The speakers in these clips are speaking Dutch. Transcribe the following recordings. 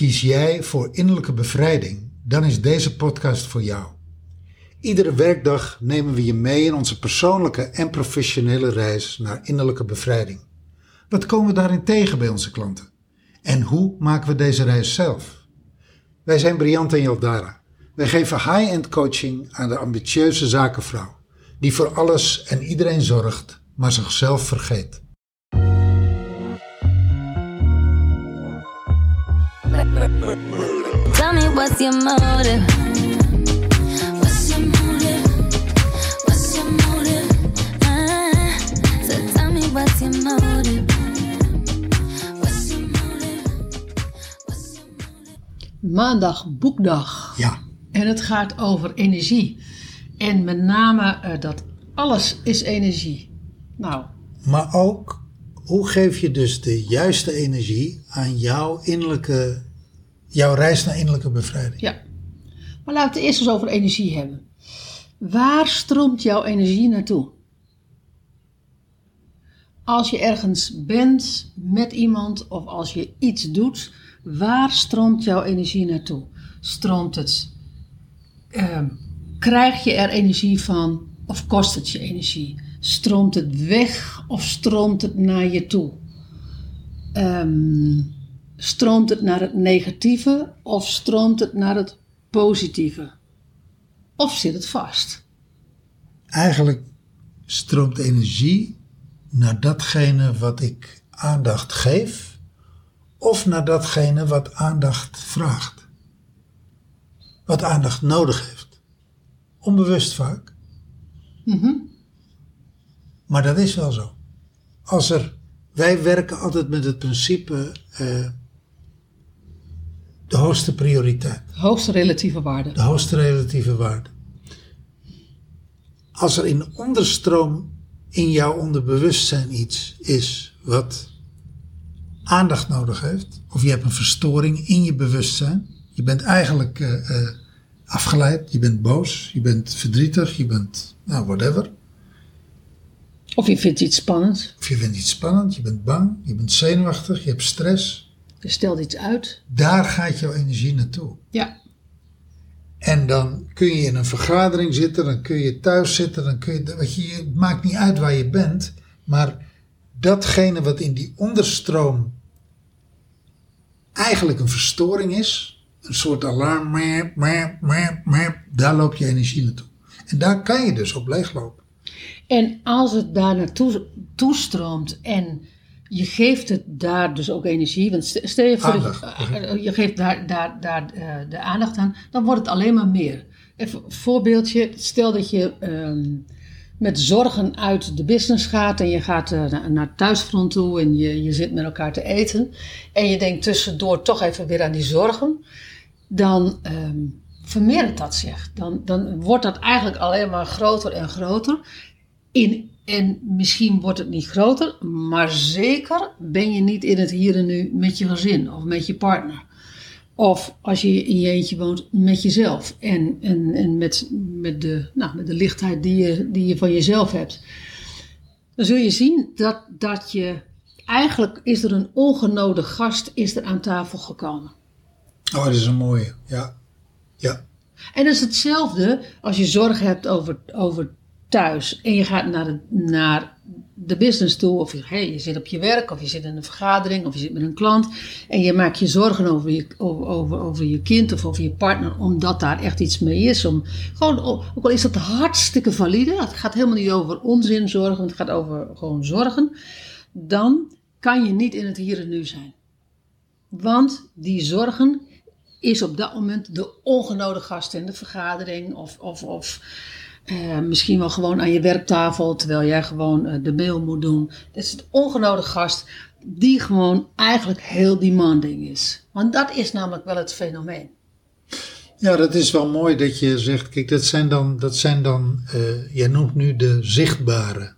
Kies jij voor innerlijke bevrijding, dan is deze podcast voor jou. Iedere werkdag nemen we je mee in onze persoonlijke en professionele reis naar innerlijke bevrijding. Wat komen we daarin tegen bij onze klanten? En hoe maken we deze reis zelf? Wij zijn Briant en Jaldara. Wij geven high-end coaching aan de ambitieuze zakenvrouw, die voor alles en iedereen zorgt, maar zichzelf vergeet. Tell me what's your motive? What's your motive? What's your motive? Ah, so tell me what's your motive? What's your motive? What's your motive? Maandag boekdag. Ja, En het gaat over energie. En met name eh, dat alles is energie. Nou, maar ook hoe geef je dus de juiste energie aan jouw innerlijke, jouw reis naar innerlijke bevrijding? ja. Maar laten we het eerst eens over energie hebben. Waar stroomt jouw energie naartoe? Als je ergens bent met iemand of als je iets doet, waar stroomt jouw energie naartoe? Stroomt het? ehm, krijg je er energie van of kost het je energie? Stroomt het weg of stroomt het naar je toe? Ehm, stroomt het naar het negatieve of stroomt het naar het positieve? Of zit het vast? Eigenlijk stroomt energie naar datgene wat ik aandacht geef, of naar datgene wat aandacht vraagt. Wat aandacht nodig heeft. Onbewust vaak. Maar dat is wel zo. Als er, wij werken altijd met het principe eh, de hoogste prioriteit. Hoogste relatieve waarde. de hoogste relatieve waarde. Als er in onderstroom in jouw onderbewustzijn iets is wat aandacht nodig heeft, of je hebt een verstoring in je bewustzijn, je bent eigenlijk eh, eh, afgeleid, je bent boos, je bent verdrietig, je bent, nou, whatever. Of je vindt iets spannends. Of je vindt iets spannend, je bent bang, je bent zenuwachtig, je hebt stress. Je stelt iets uit. Daar gaat jouw energie naartoe. Ja. En dan kun je in een vergadering zitten, dan kun je thuis zitten, dan kun je, weet je, het maakt niet uit waar je bent, maar datgene wat in die onderstroom eigenlijk een verstoring is, een soort alarm, merp, merp, merp, merp, daar loop je energie naartoe. En daar kan je dus op leeglopen. En als het daar naartoe toestroomt en je geeft het daar dus ook energie, want st- stel je voor dat je, Aandacht. eh, je geeft daar, daar, daar eh, de aandacht aan, dan wordt het alleen maar meer. Even een voorbeeldje, stel dat je ehm, met zorgen uit de business gaat en je gaat eh, naar, naar thuisfront toe en je, je zit met elkaar te eten en je denkt tussendoor toch even weer aan die zorgen, dan ehm vermeerdert dat zich. Dan, dan wordt dat eigenlijk alleen maar groter en groter. In, en misschien wordt het niet groter, maar zeker ben je niet in het hier en nu met je gezin of met je partner. Of als je in je eentje woont, met jezelf. En, en, en met, met, de, nou, met de lichtheid die je, die je van jezelf hebt. Dan zul je zien dat, dat je. Eigenlijk is er een ongenode gast is er aan tafel gekomen. Oh, dat is een mooie. Ja. Ja. En dat is hetzelfde als je zorg hebt over, over thuis en je gaat naar de, naar de business toe, of je, je zit op je werk, of je zit in een vergadering, of je zit met een klant en je maakt je zorgen over je, over, over, over je kind of over je partner, omdat daar echt iets mee is. Om, gewoon, ook al is dat hartstikke valide, het gaat helemaal niet over onzin zorgen, het gaat over gewoon zorgen, dan kan je niet in het hier en nu zijn. Want die zorgen is op dat moment de ongenode gast in de vergadering of, of, of eh, misschien wel gewoon aan je werktafel terwijl jij gewoon eh, de mail moet doen. Dat is de ongenode gast die gewoon eigenlijk heel demanding is. Want dat is namelijk wel het fenomeen. Ja, dat is wel mooi dat je zegt, kijk, dat zijn dan, dat zijn dan eh, jij noemt nu de zichtbare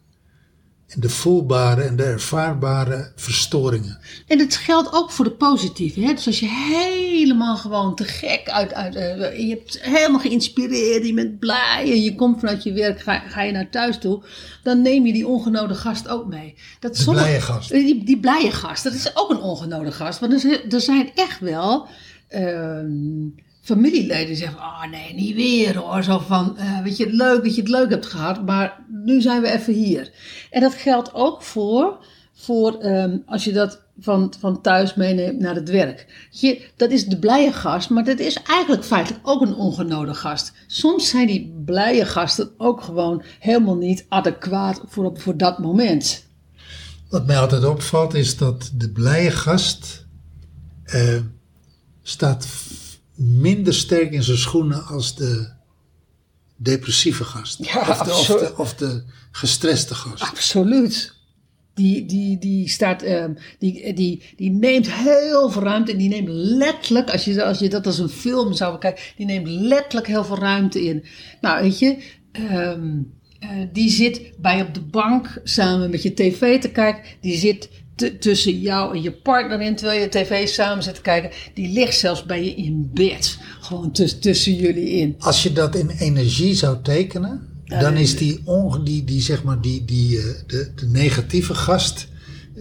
en de voelbare en de ervaarbare verstoringen. En dat geldt ook voor de positieve. Hè? Dus als je helemaal gewoon te gek uit, uit eh, je hebt helemaal geïnspireerd, je bent blij en je komt vanuit je werk, ga, ga je naar thuis toe, dan neem je die ongenode gast ook mee. Dat De blije gast. Die, die blije gast, dat is ook een ongenode gast. Want er, zijn- er zijn echt wel ehm, familieleden zeggen: Oh nee, niet weer hoor. Zo van: eh, Weet je, leuk dat je het leuk hebt gehad, maar nu zijn we even hier. En dat geldt ook voor, voor ehm, als je dat van, van thuis meeneemt naar het werk. Je, dat is de blije gast, maar dat is eigenlijk feitelijk ook een ongenode gast. Soms zijn die blije gasten ook gewoon helemaal niet adequaat voor, voor dat moment. Wat mij altijd opvalt is dat de blije gast eh, staat minder sterk in zijn schoenen als de depressieve gast. Ja, of, de, of, de, of de gestreste gast. Absoluut. Die, die, die, staat, ehm, die, die, die neemt heel veel ruimte en die neemt letterlijk, als je, als je dat als een film zou bekijken, die neemt letterlijk heel veel ruimte in. Nou, weet je, ehm, eh, die zit bij op de bank samen met je tv te kijken. Die zit tussen jou en je partner in terwijl je tv samen zit te kijken. Die ligt zelfs bij je in bed. Gewoon tuss- tussen jullie in. Als je dat in energie zou tekenen, dan is die, die, die, zeg maar, die, die, eh, de, de negatieve gast,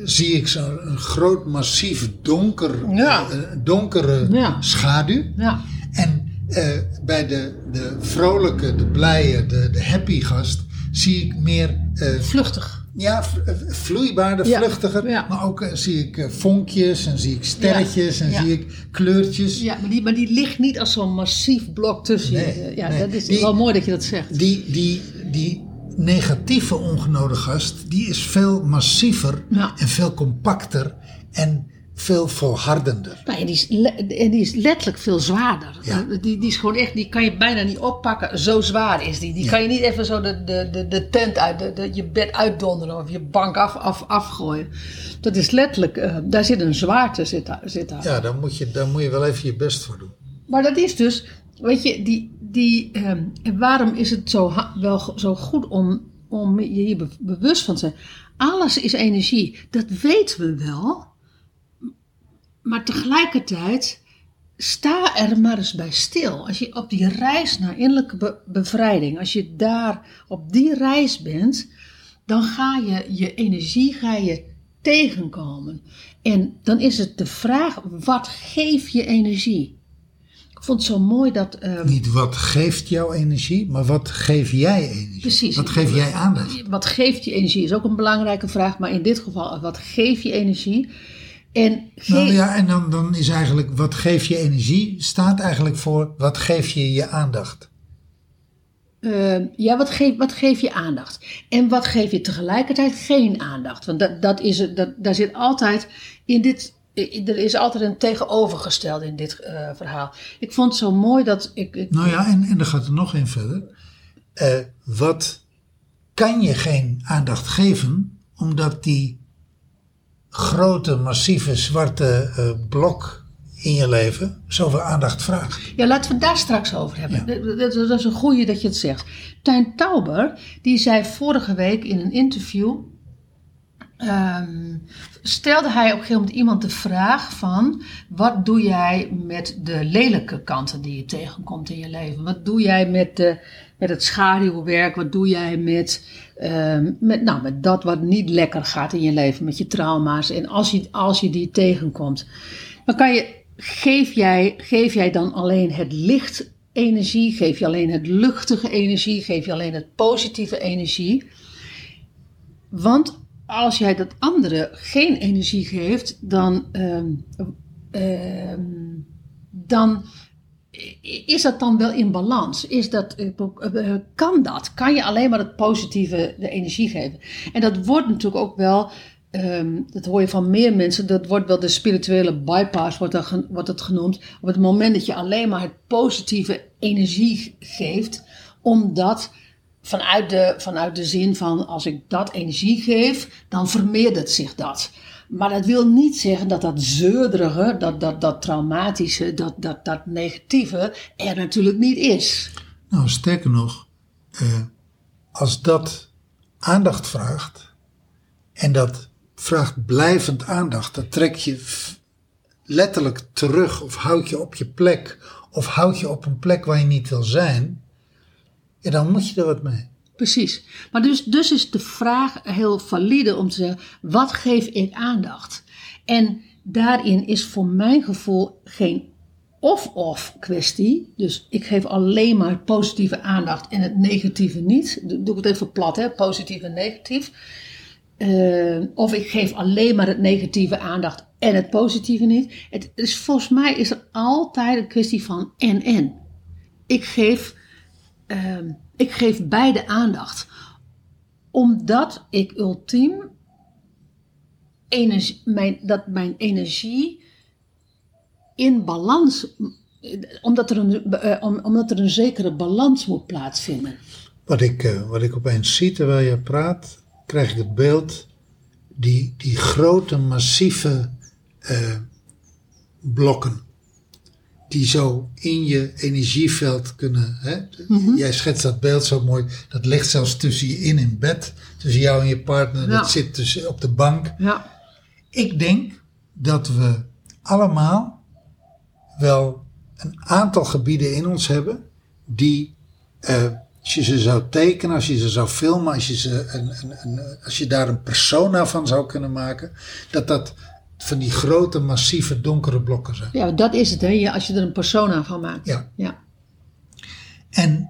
zie ik zo'n een groot, massief, donker, Ja. eh, donkere Ja. schaduw. Ja, En eh, bij de, de vrolijke, de blije, de, de happy gast zie ik meer eh, vluchtig. Ja, eh, vloeibaarder, vluchtiger. ja. Maar ook eh, zie ik eh, vonkjes en zie ik sterretjes en ja. zie ik kleurtjes. Ja, maar die, maar die ligt niet als zo'n massief blok tussen Nee, je. Ja, nee. dat is Die- wel mooi dat je dat zegt. Die, die, die negatieve ongenode gast, die is veel massiever en veel compacter en veel volhardender. Nou, en, die is en die is letterlijk veel zwaarder. Ja. Die, die is gewoon echt, die kan je bijna niet oppakken. Zo zwaar is die. Die Ja. kan je niet even zo de, de, de, de tent uit, de, de- je bed uitdonderen of je bank af, af, afgooien. Dat is letterlijk, eh, daar zit een zwaarte zit daar. Zit daar. Ja, daar moet, je, daar moet je wel even je best voor doen. Maar dat is dus, weet je, die, die, ehm, waarom is het zo, wel zo goed om, om je hier be- bewust van te zijn? Alles is energie, dat weten we wel. Maar tegelijkertijd, sta er maar eens bij stil. Als je op die reis naar innerlijke be- bevrijding, als je daar op die reis bent, dan ga je je energie ga je tegenkomen. En dan is het de vraag, wat geeft je energie? Ik vond het zo mooi dat... ehm, Niet wat geeft jou energie, maar wat geef jij energie? Precies. Wat geef jij aandacht? wat geeft je energie is ook een belangrijke vraag, maar in dit geval, wat geeft je energie? En Nou ja, en dan, dan is eigenlijk wat geef je energie, staat eigenlijk voor wat geef je je aandacht. eh, ja, wat, geef, wat geef je aandacht? En wat geef je tegelijkertijd geen aandacht? Want dat, dat is, het- dat, daar zit altijd in dit. Er is altijd een tegenovergestelde in dit eh, verhaal. Ik vond het zo mooi dat ik. ik- Nou ja, en, en er gaat er nog in verder. Eh, wat kan je geen aandacht geven, omdat die grote, massieve, zwarte eh, blok in je leven zoveel aandacht vraagt? Ja, laten we het daar straks over hebben. Dat, dat- dat is een goeie dat je het zegt. Tuin Tauber, die zei vorige week in een interview... ehm, stelde hij op een gegeven moment iemand de vraag van... wat doe jij met de lelijke kanten die je tegenkomt in je leven? Wat doe jij met, de, met het schaduwwerk? Wat doe jij met, ehm, met, nou, met dat wat niet lekker gaat in je leven? Met je trauma's. En als je, als je die tegenkomt... Dan kan je, geef jij, geef jij dan alleen het licht energie? Geef je alleen het luchtige energie? Geef je alleen het positieve energie? Want als jij dat andere geen energie geeft, dan, ehm, ehm, dan is dat dan wel in balans? Is dat, eh, eh, kan dat? Kan je alleen maar het positieve de energie geven? En dat wordt natuurlijk ook wel, ehm, dat hoor je van meer mensen, dat wordt wel de spirituele bypass, wordt, dat, wordt het genoemd. Op het moment dat je alleen maar het positieve energie geeft, omdat vanuit de, vanuit de zin van als ik dat energie geef, dan vermeerdert zich dat. Maar dat wil niet zeggen dat dat zeurderige, dat, dat, dat traumatische, dat, dat, dat negatieve er natuurlijk niet is. Nou, sterker nog, eh, als dat aandacht vraagt, en dat vraagt blijvend aandacht, dat trek je letterlijk terug of houd je op je plek, of houd je op een plek waar je niet wil zijn, ja, dan moet je er wat mee. Precies. Maar dus, dus is de vraag heel valide om te zeggen, wat geef ik aandacht? En daarin is voor mijn gevoel geen of-of kwestie. Dus ik geef alleen maar positieve aandacht en het negatieve niet. Doe ik het even plat, hè? positief en negatief. Eh, of ik geef alleen maar het negatieve aandacht en het positieve niet. Het is, volgens mij is er altijd een kwestie van en-en. Ik geef, ehm, ik geef beide aandacht. Omdat ik ultiem mijn, dat mijn energie in balans, omdat er een, eh, om- omdat er een zekere balans moet plaatsvinden. Wat ik, eh, wat ik opeens zie terwijl je praat, krijg ik het beeld, die, die grote, massieve eh, blokken, die zo in je energieveld kunnen. Hè? Jij schetst dat beeld zo mooi, dat ligt zelfs tussen je in in bed, tussen jou en je partner, Ja. dat zit tussen, op de bank. Ja, Ik denk dat we allemaal wel een aantal gebieden in ons hebben die, eh, als je ze zou tekenen, als je ze zou filmen, als je, ze een, een, een, als je daar een persona van zou kunnen maken, dat dat van die grote, massieve, donkere blokken zijn. ja dat is het, hè? Ja, als je er een persona van maakt. Ja. ja. En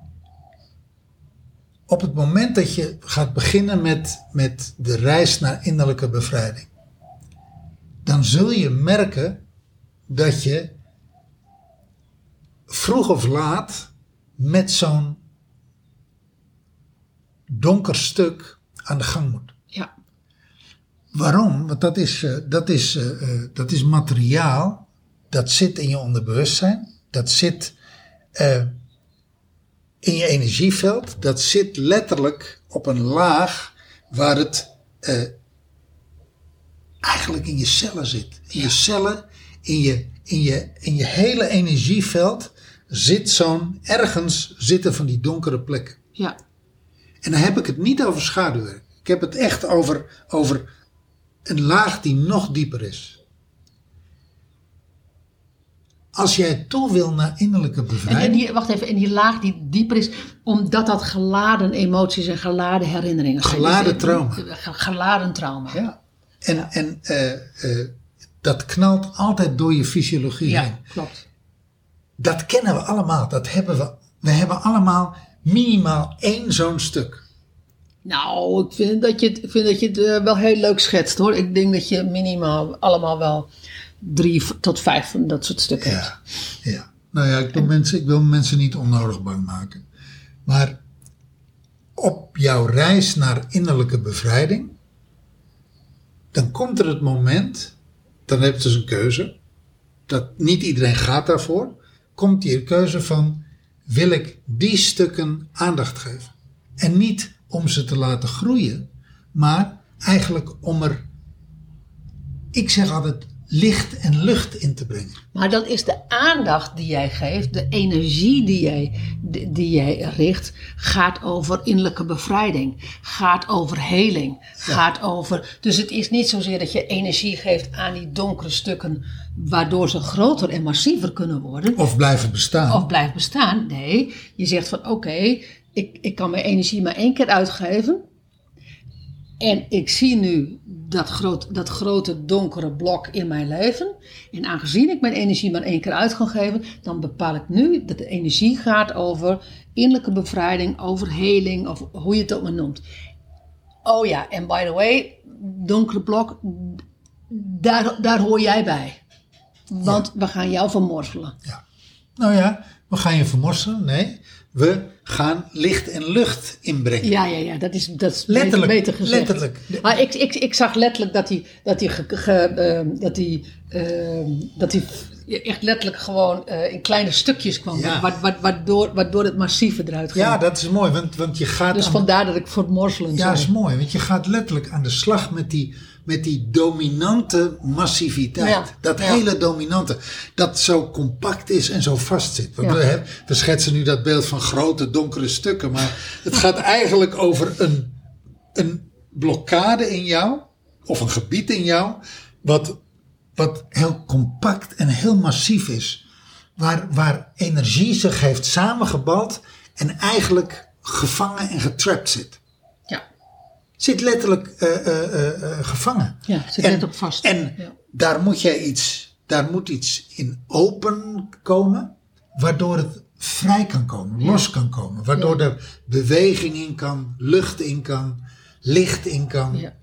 op het moment dat je gaat beginnen met, met de reis naar innerlijke bevrijding, dan zul je merken dat je vroeg of laat met zo'n donker stuk aan de gang moet. Waarom? Want dat is, eh, dat, is, eh, eh, dat is materiaal dat zit in je onderbewustzijn. Dat zit in je energieveld. Dat zit letterlijk op een laag waar het eigenlijk in je cellen zit. In je cellen, in je, in, je, in je hele energieveld zit zo'n, ergens zitten van die donkere plekken. ja. En dan heb ik het niet over schaduwwerk. Ik heb het echt over, over een laag die nog dieper is. Als jij toe wil naar innerlijke En, en bevrijding. die, wacht even, en die laag die dieper is, omdat dat geladen emoties en geladen herinneringen zijn. Geladen Dus, trauma. eh, ge- Geladen trauma. Ja. En, en eh, eh, dat knalt altijd door je fysiologie Ja, heen. klopt. Dat kennen we allemaal. Dat hebben we. We hebben allemaal minimaal één zo'n stuk. Nou, ik vind dat je het, ik vind dat je het eh, wel heel leuk schetst hoor. Ik denk dat je minimaal allemaal wel drie tot vijf van dat soort stukken hebt. Ja, ja. Nou ja, ik wil, mensen, ik wil mensen niet onnodig bang maken. Maar op jouw reis naar innerlijke bevrijding, dan komt er het moment, dan heb je dus een keuze, dat niet iedereen gaat daarvoor, komt hier keuze van, wil ik die stukken aandacht geven? En niet om ze te laten groeien, maar eigenlijk om er, ik zeg altijd, licht en lucht in te brengen. Maar dat is de aandacht die jij geeft, de energie die jij, die, die jij richt, gaat over innerlijke bevrijding, gaat over heling, gaat over. Dus het is niet zozeer dat je energie geeft aan die donkere stukken, waardoor ze groter en massiever kunnen worden. Of blijven bestaan. of blijft bestaan. Nee, je zegt van oké, ik, ik kan mijn energie maar één keer uitgeven. En ik zie nu dat, groot, dat grote donkere blok in mijn leven. En aangezien ik mijn energie maar één keer uit kan geven, dan bepaal ik nu dat de energie gaat over innerlijke bevrijding, over heling, of hoe je het ook maar noemt. Oh ja, en by the way, donkere blok, daar, daar hoor jij bij. Want we gaan jou vermorzelen. Ja. Nou ja, we gaan je vermorselen. Nee, we gaan licht en lucht inbrengen. Ja, ja, ja, dat is, dat is Letterlijk, beter, gezegd. letterlijk. Maar ik, ik, ik zag letterlijk dat hij, dat hij, ge- ge- ehm, dat hij, ehm, dat hij echt letterlijk gewoon eh, in kleine stukjes kwam. Ja. Wa- wa- waardoor, waardoor het massieve eruit ging. Ja, dat is mooi, want, want je gaat. dus aan- vandaar dat ik voor het morzelen ja, dat is mooi, want je gaat letterlijk aan de slag met die, met die dominante massiviteit. Ja, Dat ja. hele dominante, dat zo compact is en zo vast zit. Ja. we schetsen nu dat beeld van grote donkere stukken, maar het gaat eigenlijk over een, een blokkade in jou, of een gebied in jou, wat, wat heel compact en heel massief is. Waar, waar energie zich heeft samengebald en eigenlijk gevangen en getrapt zit. Zit letterlijk eh, eh, eh, gevangen. Ja, zit op vast. En Ja. daar moet jij iets, daar moet iets in open komen, waardoor het vrij kan komen, los kan komen. Waardoor er beweging in kan, lucht in kan, licht in kan. Ja.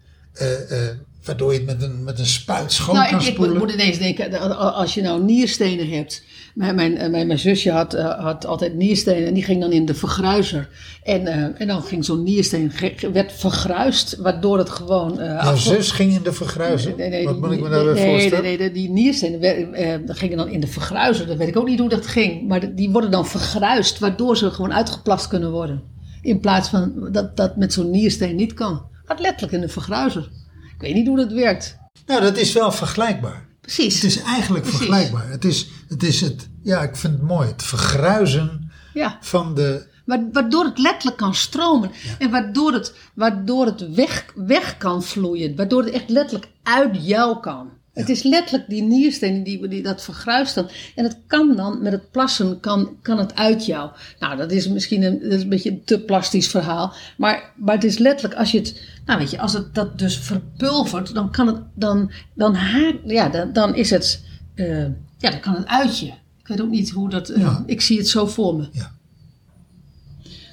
Waardoor je het met een, met een spuit schoon Nou, kan ik, ik moet ineens denken, als je nou nierstenen hebt. Mijn, mijn, eh, mijn, zusje had, eh, had altijd nierstenen en die ging dan in de vergruizer. En, eh, en dan ging zo'n niersteen, werd vergruist, waardoor het gewoon... eh Jouw zus ging in de vergruizer? Nee, nee, Wat die- moet ik me nee, daarbij nee, voorstellen? Nee, nee, die nierstenen eh, gingen dan in de vergruizer. Dat weet ik ook niet hoe dat ging. Maar die worden dan vergruist, waardoor ze gewoon uitgeplast kunnen worden. In plaats van dat dat met zo'n niersteen niet kan. Gaat letterlijk in de vergruizer. Ik weet niet hoe dat werkt. Nou, dat is wel vergelijkbaar. Precies. Het is eigenlijk Precies. vergelijkbaar. Het is, het is het, ja, ik vind het mooi, het vergruizen Ja. van de, Wa- Waardoor het letterlijk kan stromen. En waardoor het, waardoor het weg, weg kan vloeien. Waardoor het echt letterlijk uit jou kan. Het is letterlijk die niersteen die, die dat vergruist dan. En het kan dan, met het plassen, kan, kan het uit jou. Nou, dat is misschien een, dat is een beetje een te plastisch verhaal. Maar, maar het is letterlijk, als je het, nou weet je, als het dat dus verpulvert, dan kan het, dan, dan, haak, ja, dan, dan is het, eh, ja, dan kan het uit je. Ik weet ook niet hoe dat, eh, Ja. ik zie het zo voor me. ja.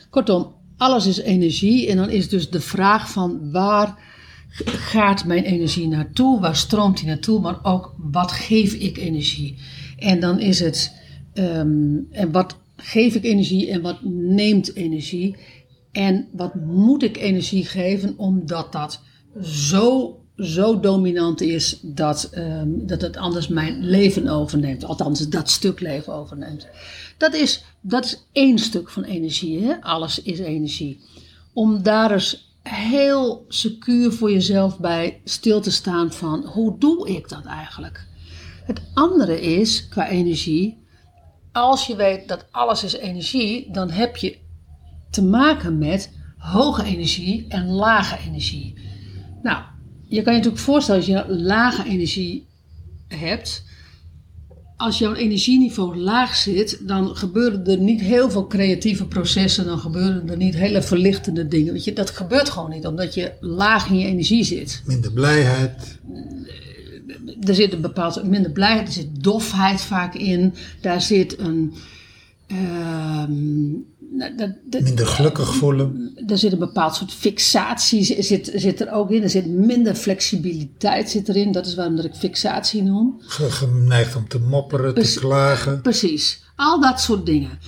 Kortom, alles is energie en dan is dus de vraag van waar gaat mijn energie naartoe, waar stroomt die naartoe, maar ook wat geef ik energie. En dan is het, ehm, en wat geef ik energie en wat neemt energie en wat moet ik energie geven omdat dat zo, zo dominant is dat, ehm, dat het anders mijn leven overneemt. Althans, dat stuk leven overneemt. Dat is, dat is één stuk van energie. Hè? Alles is energie. Om daar eens heel secuur voor jezelf bij stil te staan van hoe doe ik dat eigenlijk? Het andere is qua energie, als je weet dat alles is energie, dan heb je te maken met hoge energie en lage energie. Nou, je kan je natuurlijk voorstellen als je lage energie hebt, als jouw energieniveau laag zit, dan gebeuren er niet heel veel creatieve processen, dan gebeuren er niet hele verlichtende dingen. Weet je, dat gebeurt gewoon niet, omdat je laag in je energie zit. Minder blijheid. Er zit een bepaald minder blijheid, er zit dofheid vaak in, daar zit een. ehm, dat- dat- Minder gelukkig voelen. er zit een bepaald soort fixatie zit, zit, er ook in. Er zit minder flexibiliteit zit erin. Dat is waarom dat ik fixatie noem. ge- Geneigd om te mopperen, te klagen. Precies. Al dat soort dingen.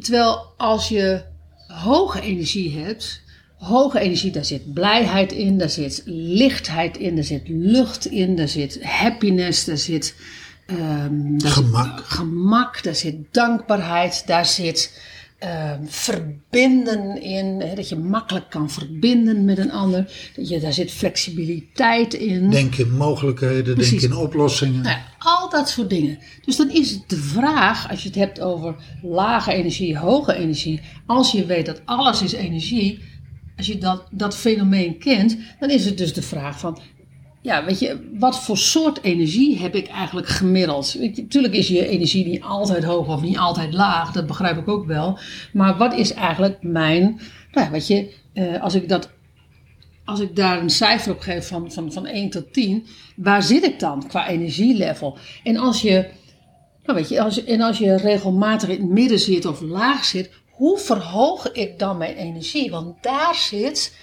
Terwijl als je hoge energie hebt, hoge energie, daar zit blijheid in, daar zit lichtheid in, daar zit lucht in, daar zit happiness, daar zit ehm, daar zit Gemak. gemak, daar zit dankbaarheid, daar zit ehm, verbinden in, hè, dat je makkelijk kan verbinden met een ander, dat je, daar zit flexibiliteit in. Denk in mogelijkheden, Precies. denk in oplossingen. Nou al dat soort dingen. Dus dan is het de vraag, als je het hebt over lage energie, hoge energie, als je weet dat alles is energie, als je dat, dat fenomeen kent, dan is het dus de vraag van, ja, weet je, wat voor soort energie heb ik eigenlijk gemiddeld? Natuurlijk is je energie niet altijd hoog of niet altijd laag, dat begrijp ik ook wel. Maar wat is eigenlijk mijn, nou weet je, eh, als ik dat als ik daar een cijfer op geef van, van, van 1 tot 10, waar zit ik dan qua energielevel? En als je, nou weet je, als, en als je regelmatig in het midden zit of laag zit, hoe verhoog ik dan mijn energie? Want daar zit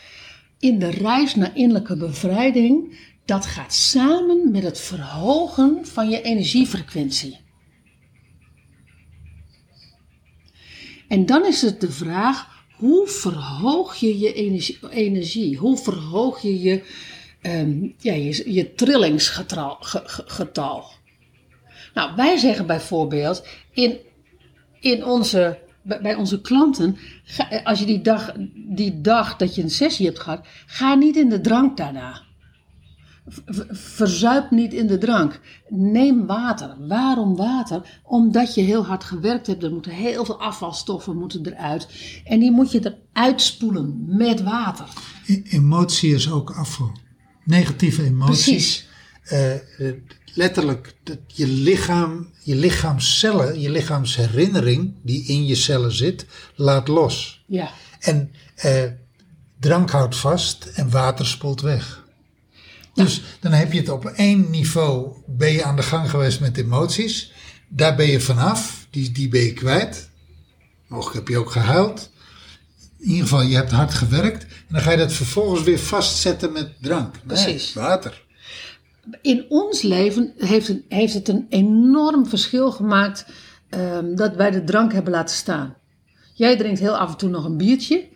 in de reis naar innerlijke bevrijding, dat gaat samen met het verhogen van je energiefrequentie. En dan is het de vraag, hoe verhoog je je energie? Hoe verhoog je je, ehm, ja, je, je trillingsgetal? ge- ge- getal? Nou, wij zeggen bijvoorbeeld in, in onze, bij onze klanten, als je die dag, die dag dat je een sessie hebt gehad, ga niet in de drank daarna. Verzuip niet in de drank. Neem water. Waarom water? Omdat je heel hard gewerkt hebt. Er moeten heel veel afvalstoffen moeten eruit. En die moet je eruit spoelen met water. E- Emotie is ook afval. Negatieve emoties. Precies. Eh, letterlijk, je lichaam, je lichaamscellen, je lichaamsherinnering die in je cellen zit, laat los. Ja. En eh, drank houdt vast en water spoelt weg. Dus dan heb je het op één niveau, ben je aan de gang geweest met emoties. Daar ben je vanaf, die, die ben je kwijt. Mogelijk heb je ook gehuild. In ieder geval, je hebt hard gewerkt. En dan ga je dat vervolgens weer vastzetten met drank. Nee, Precies. water. in ons leven heeft het, heeft het een enorm verschil gemaakt ehm, dat wij de drank hebben laten staan. Jij drinkt heel af en toe nog een biertje.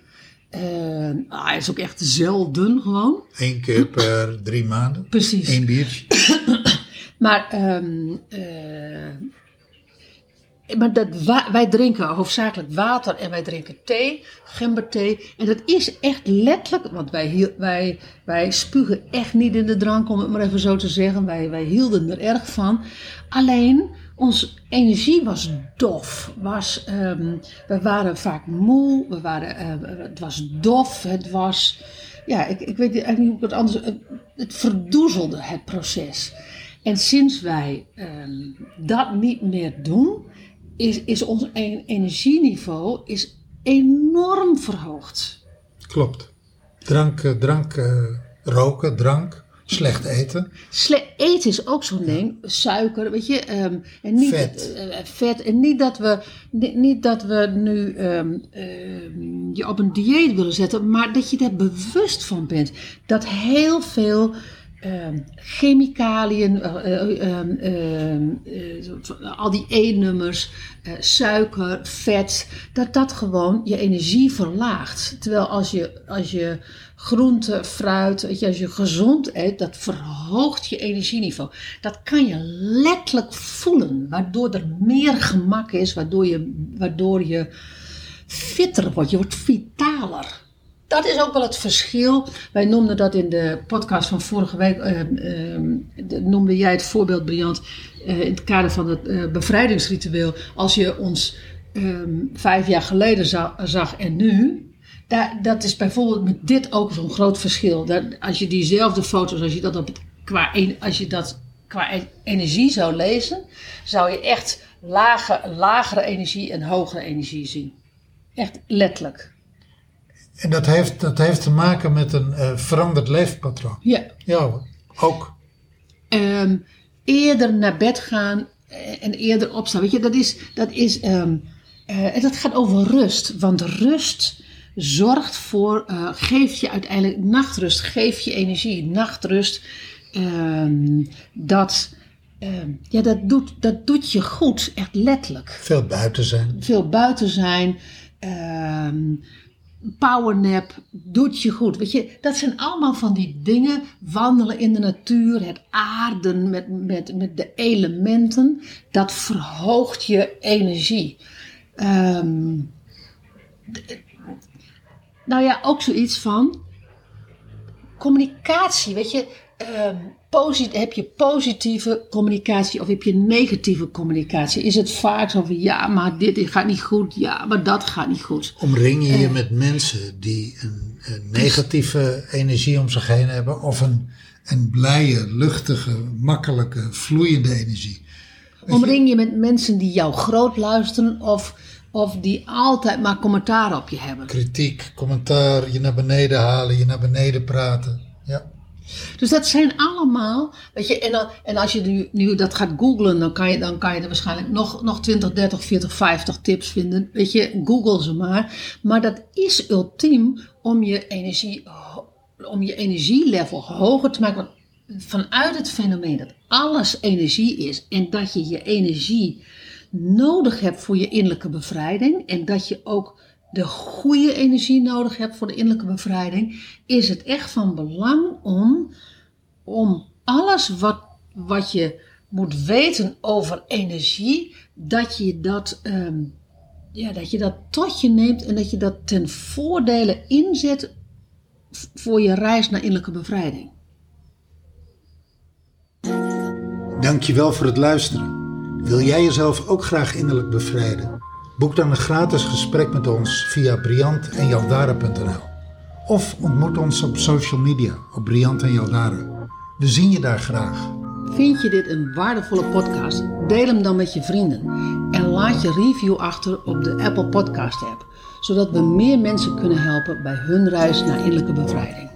Ehm, ah, hij is ook echt zelden gewoon. Eén keer per drie maanden. Precies. Eén biertje. Maar, ehm, eh, maar dat wij drinken hoofdzakelijk water en wij drinken thee, gemberthee. En dat is echt letterlijk, want wij, wij, wij spugen echt niet in de drank, om het maar even zo te zeggen. Wij, wij hielden er erg van. Alleen, onze energie was dof. Was, ehm, we waren vaak moe, we waren, eh, het was dof, het was... Ja, ik, ik weet eigenlijk niet hoe ik het anders... Het, het verdoezelde het proces. En sinds wij ehm, dat niet meer doen, is, is ons e- energieniveau is enorm verhoogd. Klopt. Drank, eh, drank eh, roken, drank, slecht eten. Eten is ook zo'n ding. Suiker, weet je. ehm, en niet, Vet. eh, eh, vet. En niet dat we, niet, niet dat we nu ehm, ehm, je op een dieet willen zetten, maar dat je er bewust van bent. Dat heel veel chemicaliën, eh, eh, ehm, ehm, eh, zo- al die E-nummers, eh, suiker, vet, dat dat gewoon je energie verlaagt. Terwijl als je, als je groente, fruit, weet je, als je gezond eet, dat verhoogt je energieniveau. Dat kan je letterlijk voelen, waardoor er meer gemak is, waardoor je, waardoor je fitter wordt, je wordt vitaler. Dat is ook wel het verschil. Wij noemden dat in de podcast van vorige week, eh, eh, de- noemde jij het voorbeeld, Briant, eh, in het kader van het eh, bevrijdingsritueel. Als je ons ehm, vijf jaar geleden za- zag en nu, daar, dat is bijvoorbeeld met dit ook zo'n groot verschil. Dat, als je diezelfde foto's, als je dat, op het, qua, en- als je dat qua e- energie zou lezen, zou je echt lage, lagere energie en hogere energie zien. Echt letterlijk. En dat heeft, dat heeft te maken met een eh, veranderd leefpatroon. Ja. Ja, ook. Ehm, eerder naar bed gaan eh, en eerder opstaan. Weet je, dat is, dat is, en dat gaat over rust. Want rust zorgt voor, eh, geeft je uiteindelijk nachtrust, geeft je energie. Nachtrust, ehm, dat, ja, dat, doet, dat doet je goed, echt letterlijk. Veel buiten zijn. Veel buiten zijn, ehm powernap doet je goed. Weet je, dat zijn allemaal van die dingen. Wandelen in de natuur, het aarden met, met, met de elementen. Dat verhoogt je energie. Ehm, nou ja, ook zoiets van communicatie. Weet je, ehm, posit- heb je positieve communicatie of heb je negatieve communicatie? Is het vaak zo van ja, maar dit gaat niet goed, ja, maar dat gaat niet goed. Omring je je met mensen die een, een negatieve energie om zich heen hebben. Of een, een blije, luchtige, makkelijke, vloeiende energie. Omring je met mensen die jou groot luisteren of, of die altijd maar commentaar op je hebben. Kritiek, commentaar, je naar beneden halen, je naar beneden praten. Ja. Dus dat zijn allemaal, weet je, en, en als je nu, dat gaat googlen, dan kan je, dan kan je er waarschijnlijk nog, nog 20, 30, 40, 50 tips vinden. Weet je, google ze maar. Maar dat is ultiem om je energie, om je energielevel hoger te maken. Want vanuit het fenomeen dat alles energie is en dat je je energie nodig hebt voor je innerlijke bevrijding en dat je ook de goede energie nodig hebt voor de innerlijke bevrijding, is het echt van belang om, om alles wat, wat je moet weten over energie, dat je dat, ehm, ja, dat je dat tot je neemt en dat je dat ten voordele inzet voor je reis naar innerlijke bevrijding. Dankjewel voor het luisteren. Wil jij jezelf ook graag innerlijk bevrijden? Boek dan een gratis gesprek met ons via briant en Of ontmoet ons op social media op Briant en. We zien je daar graag. Vind je dit een waardevolle podcast? Deel hem dan met je vrienden. En laat je review achter op de Apple Podcast app. Zodat we meer mensen kunnen helpen bij hun reis naar innerlijke bevrijding.